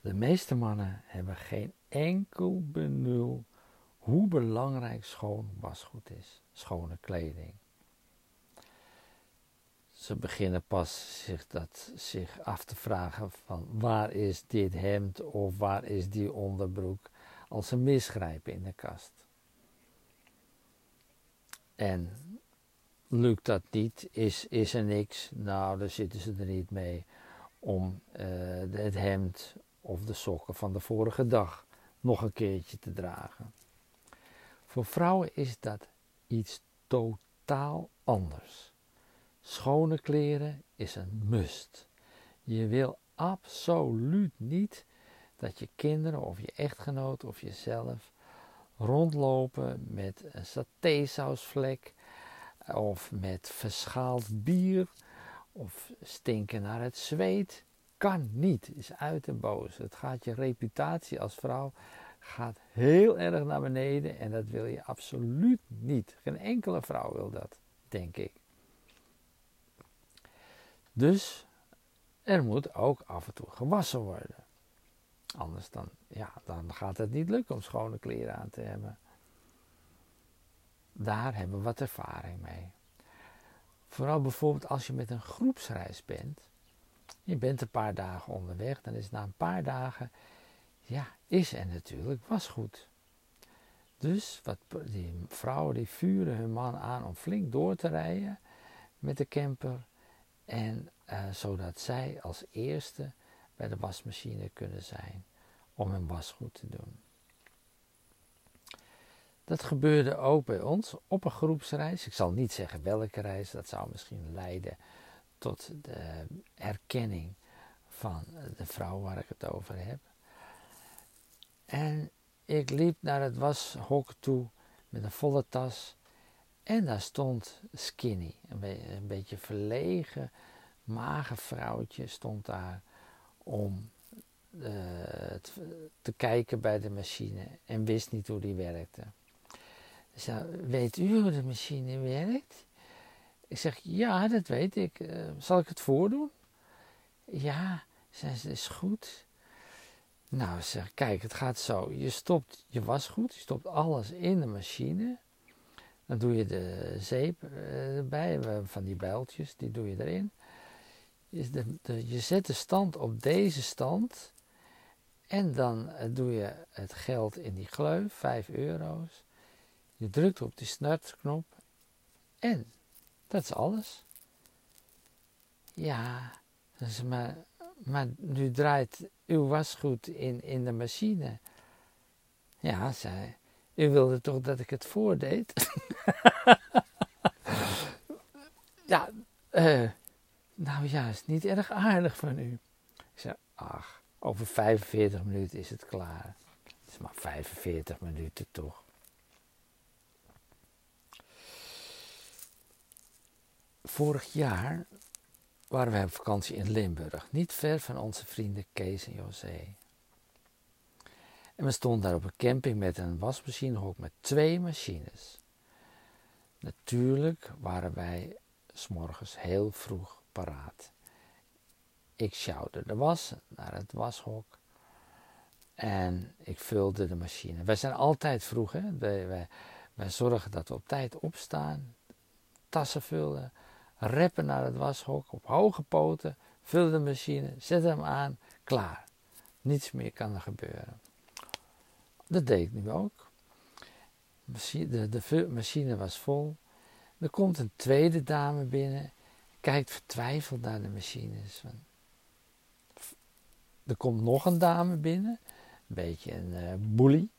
De meeste mannen hebben geen enkel benul hoe belangrijk schoon wasgoed is, schone kleding. Ze beginnen pas zich, dat, zich af te vragen van waar is dit hemd of waar is die onderbroek als ze misgrijpen in de kast. En lukt dat niet, is, is er niks, nou dan zitten ze er niet mee om uh, het hemd of de sokken van de vorige dag nog een keertje te dragen. Voor vrouwen is dat iets totaal anders. Schone kleren is een must. Je wil absoluut niet dat je kinderen of je echtgenoot of jezelf rondlopen met een satésausvlek of met verschaald bier of stinken naar het zweet. Kan niet, is uit en boos. Het gaat je reputatie als vrouw gaat heel erg naar beneden en dat wil je absoluut niet. Geen enkele vrouw wil dat, denk ik. Dus er moet ook af en toe gewassen worden. Anders dan, ja, dan gaat het niet lukken om schone kleren aan te hebben. Daar hebben we wat ervaring mee. Vooral bijvoorbeeld als je met een groepsreis bent. Je bent een paar dagen onderweg, dan is na een paar dagen, ja, is er natuurlijk wasgoed. Dus wat, die vrouwen die vuren hun man aan om flink door te rijden met de camper. En uh, zodat zij als eerste bij de wasmachine kunnen zijn om hun wasgoed te doen. Dat gebeurde ook bij ons op een groepsreis. Ik zal niet zeggen welke reis, dat zou misschien leiden tot de erkenning van de vrouw waar ik het over heb. En ik liep naar het washok toe met een volle tas. En daar stond Skinny, een, een beetje verlegen, mager vrouwtje, stond daar om uh, te kijken bij de machine en wist niet hoe die werkte. Zei, weet u hoe de machine werkt? Ik zeg, ja, dat weet ik. Uh, zal ik het voordoen? Ja, zei ze, is goed. Nou, zeg, kijk, het gaat zo. Je stopt je wasgoed, je stopt alles in de machine. Dan doe je de zeep uh, erbij, van die bijltjes, die doe je erin. Je, je zet de stand op deze stand. En dan doe je het geld in die gleuf, 5 euro's. Je drukt op die startknop. En dat is alles. Ja, dus maar, maar nu draait uw wasgoed in, in de machine. Ja, zei U wilde toch dat ik het voordeed? ja, uh, nou ja, is niet erg aardig van u. Ik zei, ach, over 45 minuten is het klaar. Het is maar 45 minuten toch. Vorig jaar waren wij op vakantie in Limburg, niet ver van onze vrienden Kees en José. En we stonden daar op een camping met een wasmachinehok met twee machines. Natuurlijk waren wij s'morgens heel vroeg paraat. Ik sjouwde de was naar het washok en ik vulde de machine. Wij zijn altijd vroeg, hè? Wij, wij, wij zorgen dat we op tijd opstaan, tassen vullen, reppen naar het washok op hoge poten, vullen de machine, zetten hem aan, klaar. Niets meer kan er gebeuren. Dat deed ik nu ook. De, de machine was vol. Er komt een tweede dame binnen, kijkt vertwijfeld naar de machines. Er komt nog een dame binnen, een beetje een uh, boelie.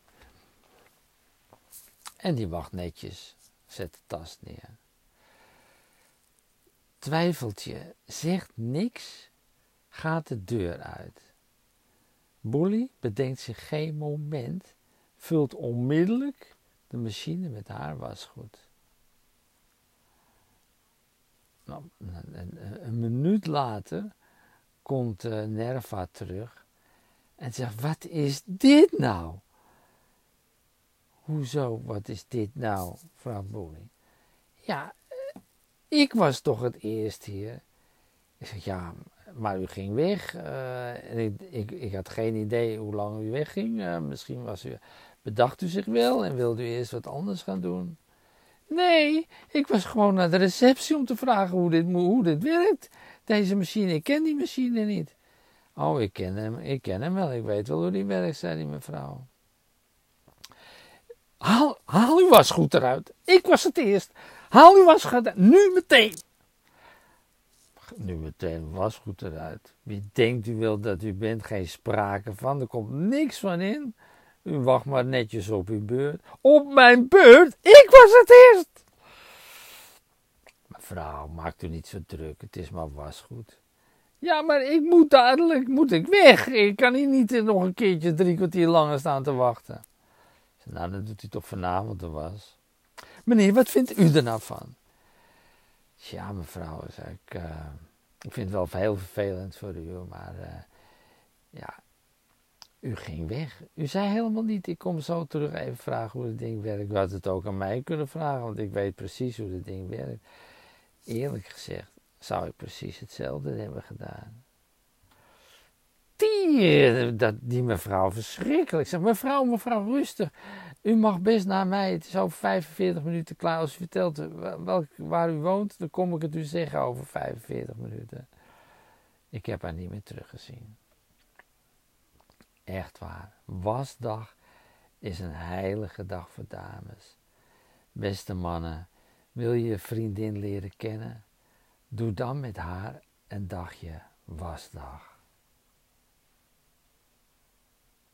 En die wacht netjes, zet de tas neer twijfelt je, zegt niks, gaat de deur uit. Bully bedenkt zich geen moment, vult onmiddellijk de machine met haar wasgoed. Nou, een, minuut later komt uh, Nerva terug en zegt: Wat is dit nou? Hoezo, wat is dit nou, vrouw Bully? Ja, ik was toch het eerst hier. Ik zeg, ja, maar u ging weg. ik, ik, ik, had geen idee hoe lang u wegging. misschien was u, bedacht u zich wel en wilde u eerst wat anders gaan doen. Nee, ik was gewoon naar de receptie om te vragen hoe dit, hoe dit werkt. Deze machine, ik ken die machine niet. Oh, ik ken hem, ik ken hem wel, ik weet wel hoe die werkt, zei die mevrouw. Haal, haal uw wasgoed eruit. Ik was het eerst. Haal uw wasgoed nu meteen. Nu meteen wasgoed eruit. Wie denkt u wel dat u bent? Geen sprake van, er komt niks van in. U wacht maar netjes op uw beurt. Op mijn beurt? Ik was het eerst! Mevrouw, maakt u niet zo druk. Het is maar wasgoed. Ja, maar ik moet dadelijk moet ik weg. Ik kan hier niet nog een keertje drie kwartier langer staan te wachten. Nou, dan doet u toch vanavond de was. Meneer, wat vindt u er nou van? Ja, mevrouw, ik. Uh, ik vind het wel heel vervelend voor u, maar uh, ja, u ging weg. U zei helemaal niet, ik kom zo terug even vragen hoe het ding werkt. U had het ook aan mij kunnen vragen, want ik weet precies hoe het ding werkt. Eerlijk gezegd zou ik precies hetzelfde hebben gedaan. Die, eh, dat, die mevrouw verschrikkelijk. Ik zeg, mevrouw, mevrouw, rustig. U mag best naar mij. Het is over 45 minuten klaar. Als u vertelt welk, waar u woont, dan kom ik het u zeggen over 45 minuten. Ik heb haar niet meer teruggezien. Echt waar. Wasdag is een heilige dag voor dames. Beste mannen, wil je je vriendin leren kennen? Doe dan met haar een dagje wasdag.